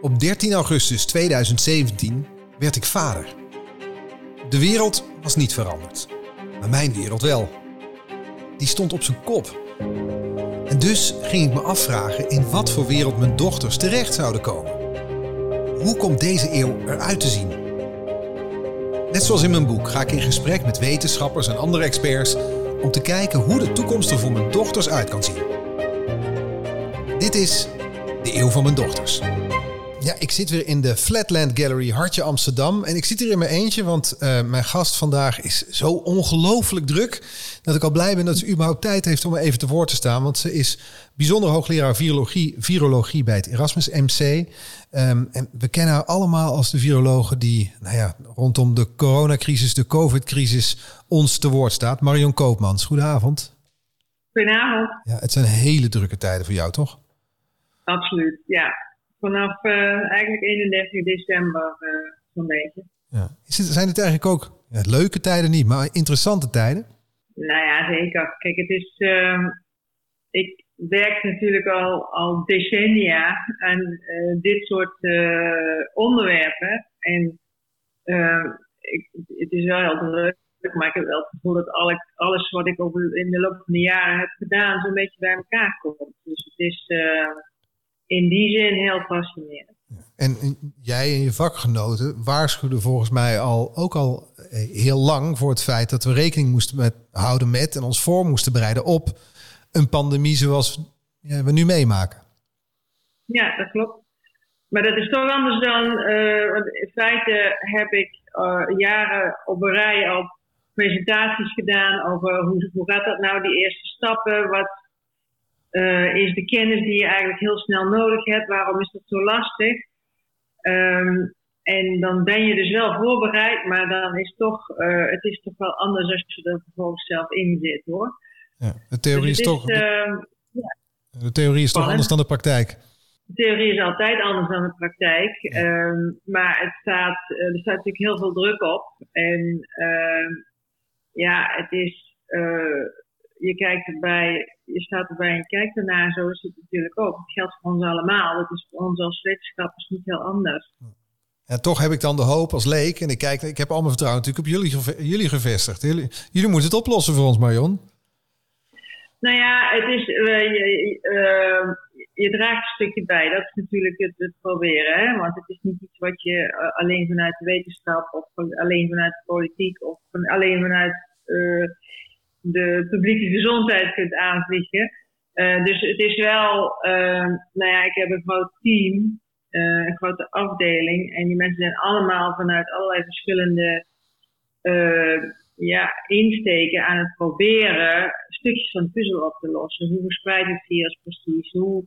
Op 13 augustus 2017 werd ik vader. De wereld was niet veranderd, maar mijn wereld wel. Die stond op zijn kop. En dus ging ik me afvragen in wat voor wereld mijn dochters terecht zouden komen. Hoe komt deze eeuw eruit te zien? Net zoals in mijn boek ga ik in gesprek met wetenschappers en andere experts om te kijken hoe de toekomst er voor mijn dochters uit kan zien. Dit is de eeuw van mijn dochters. Ja, ik zit weer in de Flatland Gallery Hartje Amsterdam. En ik zit hier in mijn eentje, want uh, mijn gast vandaag is zo ongelooflijk druk... dat ik al blij ben dat ze überhaupt tijd heeft om even te woord te staan. Want ze is bijzonder hoogleraar virologie, virologie bij het Erasmus MC. Um, en we kennen haar allemaal als de virologe die nou ja, rondom de coronacrisis, de covid-crisis... ons te woord staat. Marion Koopmans, goedenavond. Goedenavond. Ja, het zijn hele drukke tijden voor jou, toch? Absoluut, ja vanaf uh, eigenlijk 31 december uh, zo'n beetje. Ja. Zijn het eigenlijk ook ja, leuke tijden niet, maar interessante tijden? Nou ja, zeker. Kijk, het is. Uh, ik werk natuurlijk al, al decennia aan uh, dit soort onderwerpen. En ik, het is wel heel druk, maar ik heb wel het gevoel dat alles wat ik over in de loop van de jaren heb gedaan, zo'n beetje bij elkaar komt. Dus het is in die zin heel fascinerend. En jij en je vakgenoten waarschuwden volgens mij al, ook al eh, heel lang voor het feit dat we rekening moesten met, houden met en ons voor moesten bereiden op een pandemie zoals we nu meemaken. Ja, dat klopt. Maar dat is toch anders dan, uh, in feite heb ik uh, jaren op een rij al presentaties gedaan over hoe, hoe gaat dat nou, die eerste stappen, wat uh, is de kennis die je eigenlijk heel snel nodig hebt. Waarom is dat zo lastig? Um, en dan ben je dus wel voorbereid, maar dan is toch, uh, het is toch wel anders als je er vervolgens zelf in zit hoor. Ja, de theorie dus is, toch. Uh, ja. De theorie is toch anders dan de praktijk? De theorie is altijd anders dan de praktijk. Ja. Um, maar het staat, eh, er staat natuurlijk heel veel druk op. En uh, ja, het is. Je kijkt erbij, je staat erbij en je kijkt ernaar. Zo is het natuurlijk ook. Het geldt voor ons allemaal. Het is voor ons als wetenschappers niet heel anders. En toch heb ik dan de hoop als leek. En ik kijk, ik heb al mijn vertrouwen natuurlijk op jullie, jullie gevestigd. Jullie, jullie moeten het oplossen voor ons, Marion. Nou ja, het is, uh, je, uh, je, draagt een stukje bij. Dat is natuurlijk het, het proberen. Hè? Want het is niet iets wat je uh, alleen vanuit de wetenschap of alleen vanuit de politiek of van, alleen vanuit de publieke gezondheid kunt aanvliegen. Uh, dus het is wel, uh, nou ja, ik heb een groot team, uh, een grote afdeling. En die mensen zijn allemaal vanuit allerlei verschillende ja, insteken aan het proberen stukjes van de puzzel op te lossen. Hoe verspreidt het virus precies? Hoe,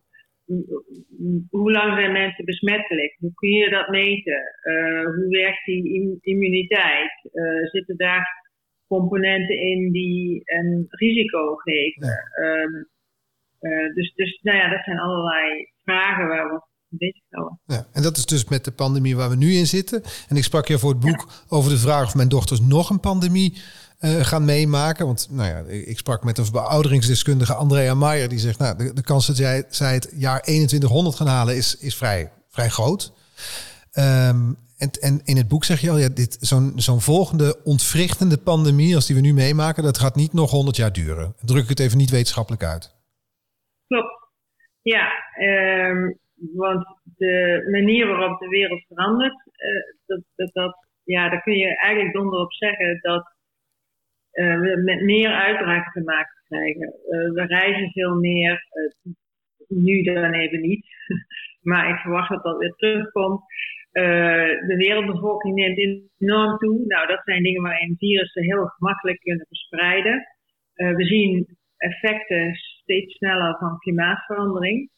hoe lang zijn mensen besmettelijk? Hoe kun je dat meten? hoe werkt die immuniteit? zitten daar componenten in die een risico geven. Um, uh, dus, dus nou ja, dat zijn allerlei vragen waar we bezig houden. Ja, en dat is dus met de pandemie waar we nu in zitten. En ik sprak je voor het boek over de vraag of mijn dochters nog een pandemie uh, gaan meemaken. Want nou ja, ik sprak met een verouderingsdeskundige Andrea Maier. Die zegt, nou, de, de kans dat jij, zij het jaar 2100 gaan halen is, is vrij, vrij groot. Um, en, en in het boek zeg je al, ja, dit, zo'n, zo'n volgende ontwrichtende pandemie als die we nu meemaken, dat gaat niet nog 100 jaar duren. Druk ik het even niet wetenschappelijk uit. Klopt. Ja, um, want de manier waarop de wereld verandert, uh, dat, dat, dat, ja, daar kun je eigenlijk donder op zeggen dat uh, we met meer uitbraken te maken krijgen. Uh, we reizen veel meer, nu dan even niet, maar ik verwacht dat dat weer terugkomt. Uh, de wereldbevolking neemt enorm toe. Nou, dat zijn dingen waarin virussen heel gemakkelijk kunnen verspreiden. Uh, we zien effecten steeds sneller van klimaatverandering.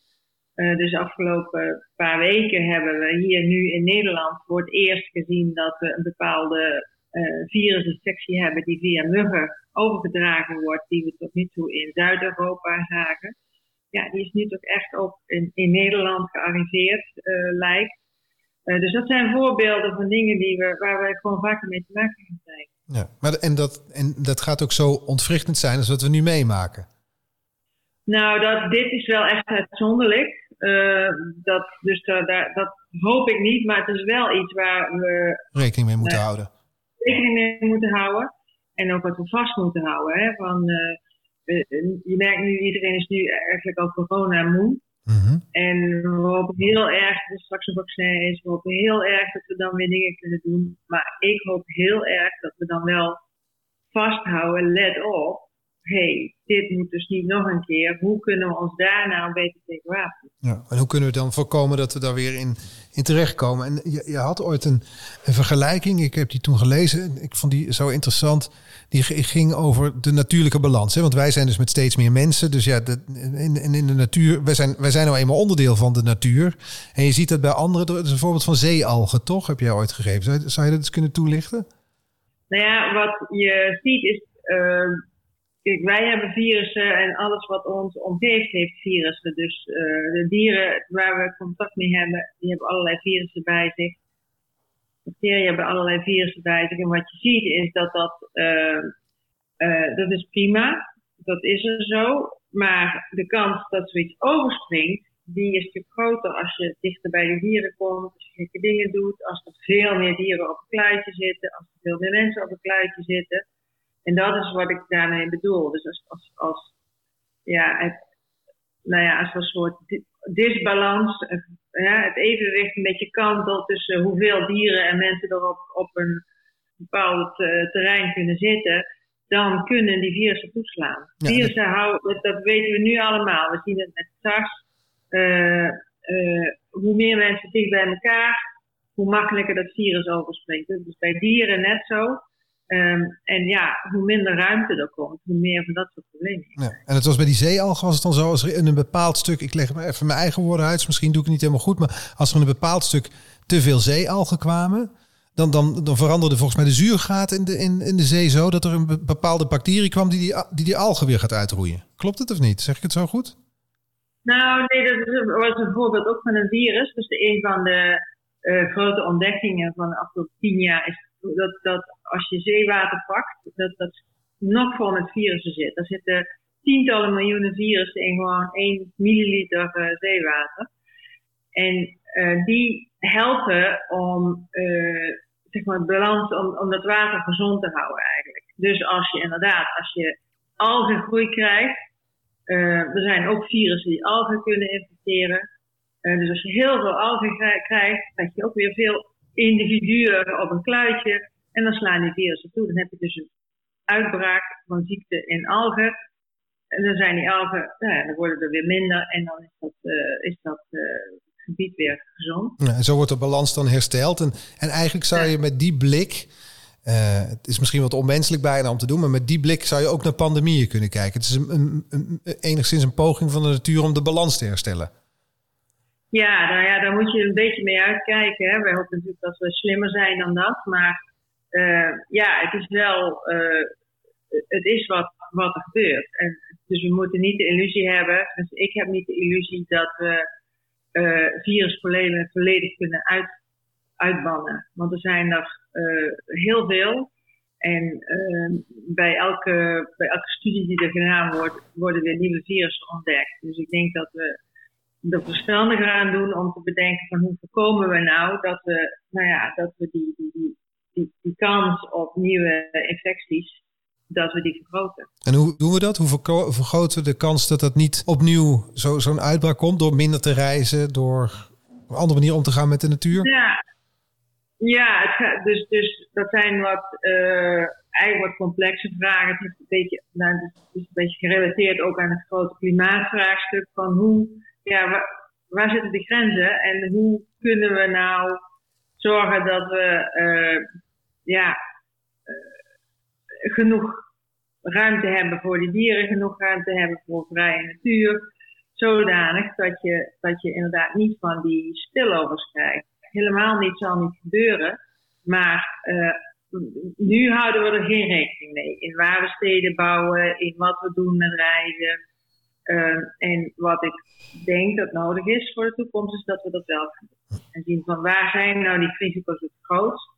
Uh, dus de afgelopen paar weken hebben we hier nu in Nederland voor het eerst gezien dat we een bepaalde virusinfectie hebben die via muggen overgedragen wordt, die we tot nu toe in Zuid-Europa zagen. Ja, die is nu toch echt ook in, in Nederland gearriveerd, lijkt. Uh, dus dat zijn voorbeelden van dingen die we, waar wij gewoon vaker mee te maken gaan krijgen. Ja, maar en dat, en dat gaat ook zo ontwrichtend zijn als wat we nu meemaken. Nou, dat, dit is wel echt uitzonderlijk. Uh, dat, dus daar, dat hoop ik niet, maar het is wel iets waar we rekening mee moeten houden. Rekening mee moeten houden. En ook wat we vast moeten houden. Hè, van, je merkt nu, iedereen is nu eigenlijk al corona moe. Mm En we hopen heel erg dat er straks een vaccin is. We hopen heel erg dat we dan weer dingen kunnen doen. Maar ik hoop heel erg dat we dan wel vasthouden, let op. hey, dit moet dus niet nog een keer. Hoe kunnen we ons daar nou beter tegen wapenen? Ja, en hoe kunnen we dan voorkomen dat we daar weer in, in terechtkomen? En je, je had ooit een, een vergelijking, ik heb die toen gelezen. Ik vond die zo interessant die ging over de natuurlijke balans. Hè? Want wij zijn dus met steeds meer mensen. Dus ja, de, in, in de natuur, wij zijn, wij zijn nou eenmaal onderdeel van de natuur. En je ziet dat bij anderen, dat is een voorbeeld van zeealgen, toch? Heb jij ooit gegeven? Zou, zou je dat eens kunnen toelichten? Nou ja, wat je ziet is, uh, wij hebben virussen en alles wat ons omgeeft heeft virussen. Dus uh, de dieren waar we contact mee hebben, die hebben allerlei virussen bij zich bacteriën hebben allerlei virussen bij zich. En wat je ziet is dat dat, uh, uh, dat is prima. Dat is er zo. Maar de kans dat zoiets overspringt, die is natuurlijk groter als je dichter bij de dieren komt, als je gekke dingen doet, als er veel meer dieren op een kluitje zitten, als er veel meer mensen op een kluitje zitten. En dat is wat ik daarmee bedoel. Dus als, als, als ja, het, nou ja, als een soort disbalans, ja, het evenwicht een beetje kantelt tussen hoeveel dieren en mensen er op, op een bepaald uh, terrein kunnen zitten, dan kunnen die virussen toeslaan. Ja, virussen houden, dat, weten we nu allemaal. We zien het met SARS. Uh, uh, hoe meer mensen dicht bij elkaar, hoe makkelijker dat virus overspringt. Dus bij dieren net zo. Um, en ja, hoe minder ruimte er komt, hoe meer van dat soort problemen. Ja, en het was bij die zeealgen, was het dan zo, als er in een bepaald stuk, ik leg maar even mijn eigen woorden uit, misschien doe ik het niet helemaal goed, maar als er in een bepaald stuk te veel zeealgen kwamen, dan, dan, dan veranderde volgens mij de zuurgraad in de, in, in de zee zo dat er een bepaalde bacterie kwam die die, die, die algen weer gaat uitroeien. Klopt het of niet? Zeg ik het zo goed? Nou, nee, dat was een voorbeeld ook van een virus. Dus een van de uh, grote ontdekkingen van de afgelopen tien jaar is dat, dat als je zeewater pakt, dat dat nog vol met virussen zit. Er zitten tientallen miljoenen virussen in gewoon 1 milliliter uh, zeewater. En uh, die helpen om uh, zeg maar balans, om, om dat water gezond te houden eigenlijk. Dus als je inderdaad, als je algengroei krijgt, er zijn ook virussen die algen kunnen infecteren. dus als je heel veel algen krijgt, krijg je ook weer veel individuen op een kluitje. En dan slaan die virussen toe. Dan heb je dus een uitbraak van ziekte in algen. En dan zijn die algen, nou ja, dan worden er weer minder. En dan is dat, uh, is dat uh, gebied weer gezond. Ja, en zo wordt de balans dan hersteld. En, en eigenlijk zou je met die blik... Uh, het is misschien wat onmenselijk bijna om te doen, maar met die blik zou je ook naar pandemieën kunnen kijken. Het is een, een, een, enigszins een poging van de natuur om de balans te herstellen. Ja, nou ja, daar moet je een beetje mee uitkijken. Hè. Wij hopen natuurlijk dat we slimmer zijn dan dat. Maar ja, het is wel, uh, het is wat, wat er gebeurt. En, dus we moeten niet de illusie hebben, dus ik heb niet de illusie dat we uh, virusproblemen volledig kunnen uit, uitbannen. Want er zijn er heel veel. En bij, elke, bij elke studie die er gedaan wordt, worden weer nieuwe virussen ontdekt. Dus ik denk dat we er verstandiger aan doen om te bedenken van hoe voorkomen we nou dat we, nou ja, dat we die, die, die, die, die kans op nieuwe infecties, dat we die vergroten. En hoe doen we dat? Hoe vergroten we de kans dat dat niet opnieuw zo'n uitbraak komt door minder te reizen, door op een andere manier om te gaan met de natuur? Ja, ja het dus, dus dat zijn wat, uh, eigenlijk wat complexe vragen. Het is, een beetje, nou, het is een beetje gerelateerd ook aan het grote klimaatvraagstuk van hoe ja, waar, waar, zitten de grenzen en hoe kunnen we nou zorgen dat we uh, ja, uh, genoeg ruimte hebben voor die dieren, genoeg ruimte hebben voor vrije natuur, zodanig dat je, dat je inderdaad niet van die spillovers krijgt. Helemaal niet zal niet gebeuren, maar uh, nu houden we er geen rekening mee. In waar we steden bouwen, in wat we doen met reizen. Uh, en wat ik denk dat nodig is voor de toekomst, is dat we dat wel gaan doen. En zien van waar zijn nou die risico's het grootst?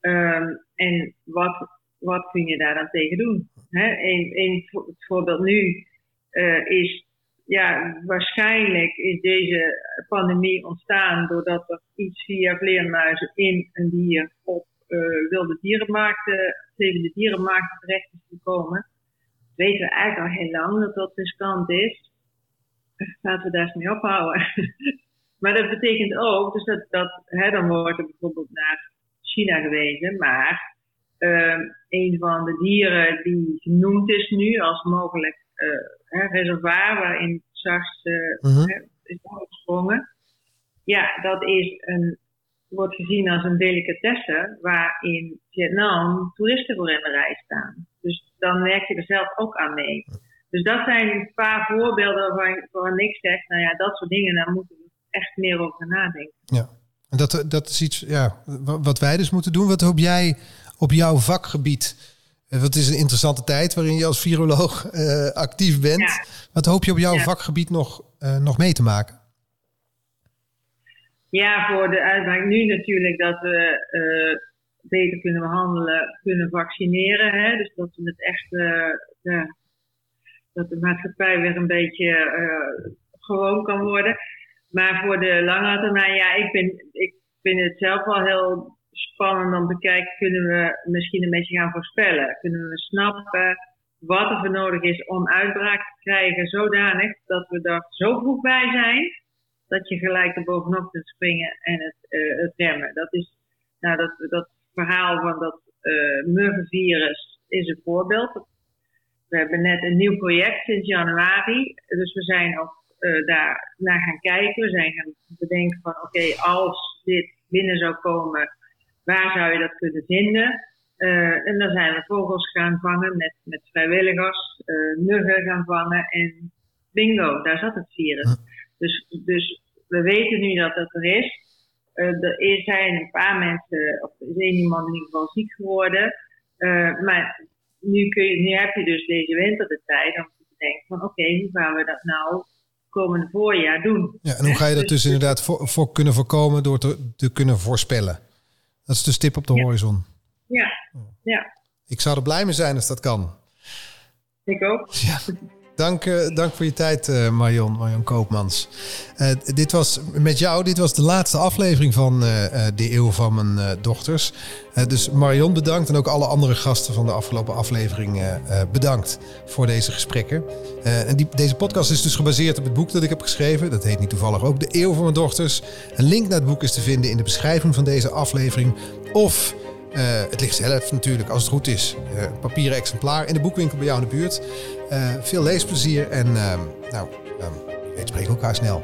Um, en wat, wat kun je daar dan tegen doen? Hè? Een, een, voorbeeld nu uh, is ja, waarschijnlijk is deze pandemie ontstaan doordat er iets via vleermuizen in een dier op uh, wilde dierenmarkten, levende dierenmarkten terecht is gekomen. Dat weten we eigenlijk al heel lang dat dat riskant is. Laten we daar eens mee ophouden. maar dat betekent ook, dus dat, dat hè, dan wordt er bijvoorbeeld naar China gewezen, maar uh, een van de dieren die genoemd is nu als mogelijk uh, reservoir waarin SARS uh, uh -huh. is opgesprongen. Ja, dat is een, wordt gezien als een delicatesse waar in Vietnam toeristen voor in de rij staan. Dus dan werk je er zelf ook aan mee. Dus dat zijn een paar voorbeelden waarvan, waarvan ik zeg, nou ja, dat soort dingen, daar moeten we echt meer over nadenken. Ja, dat, dat is iets ja, wat wij dus moeten doen. Wat hoop jij op jouw vakgebied? Het is een interessante tijd waarin je als viroloog uh, actief bent. Ja. Wat hoop je op jouw ja. vakgebied nog, uh, nog mee te maken? Ja, voor de uitbraak nu natuurlijk dat we uh, beter kunnen behandelen, kunnen vaccineren. Hè? Dus dat we het echt, dat de maatschappij weer een beetje gewoon kan worden. Maar voor de lange termijn, ja, ik, ben, ik vind het zelf wel heel spannend om te kijken, kunnen we misschien een beetje gaan voorspellen? Kunnen we snappen wat er voor nodig is om uitbraak te krijgen, zodanig dat we er zo vroeg bij zijn, dat je gelijk er bovenop kunt springen en het, het remmen. Dat is, nou, dat, dat verhaal van dat uh, muggenvirus is een voorbeeld. We hebben net een nieuw project sinds januari, dus we zijn ook uh, daar naar gaan kijken. We zijn gaan bedenken van oké, okay, als dit binnen zou komen, waar zou je dat kunnen vinden? Uh, en dan zijn we vogels gaan vangen met, met vrijwilligers, uh, muggen gaan vangen en bingo, daar zat het virus. Dus, dus we weten nu dat het er is. Uh, er zijn een paar mensen, of er is één iemand in ieder geval ziek geworden. maar nu, kun je, nu heb je dus deze winter de tijd om te denken van oké, okay, hoe gaan we dat nou komende voorjaar doen? Ja, en hoe ga je dat dus, dus inderdaad voor, voor, kunnen voorkomen door te, te kunnen voorspellen? Dat is de stip op de ja. horizon. Ja, ja. Ik zou er blij mee zijn als dat kan. Ik ook. Ja. Dank, uh, dank voor je tijd, uh, Marion, Marion Koopmans. Uh, dit was met jou, dit was de laatste aflevering van De Eeuw van Mijn Dochters. dus Marion bedankt en ook alle andere gasten van de afgelopen aflevering bedankt voor deze gesprekken. en die, deze podcast is dus gebaseerd op het boek dat ik heb geschreven. Dat heet niet toevallig ook De Eeuw van Mijn Dochters. Een link naar het boek is te vinden in de beschrijving van deze aflevering. Of uh, het ligt zelf natuurlijk, als het goed is. Uh, papieren exemplaar in de boekwinkel bij jou in de buurt. Uh, veel leesplezier en nou, um, spreken elkaar snel.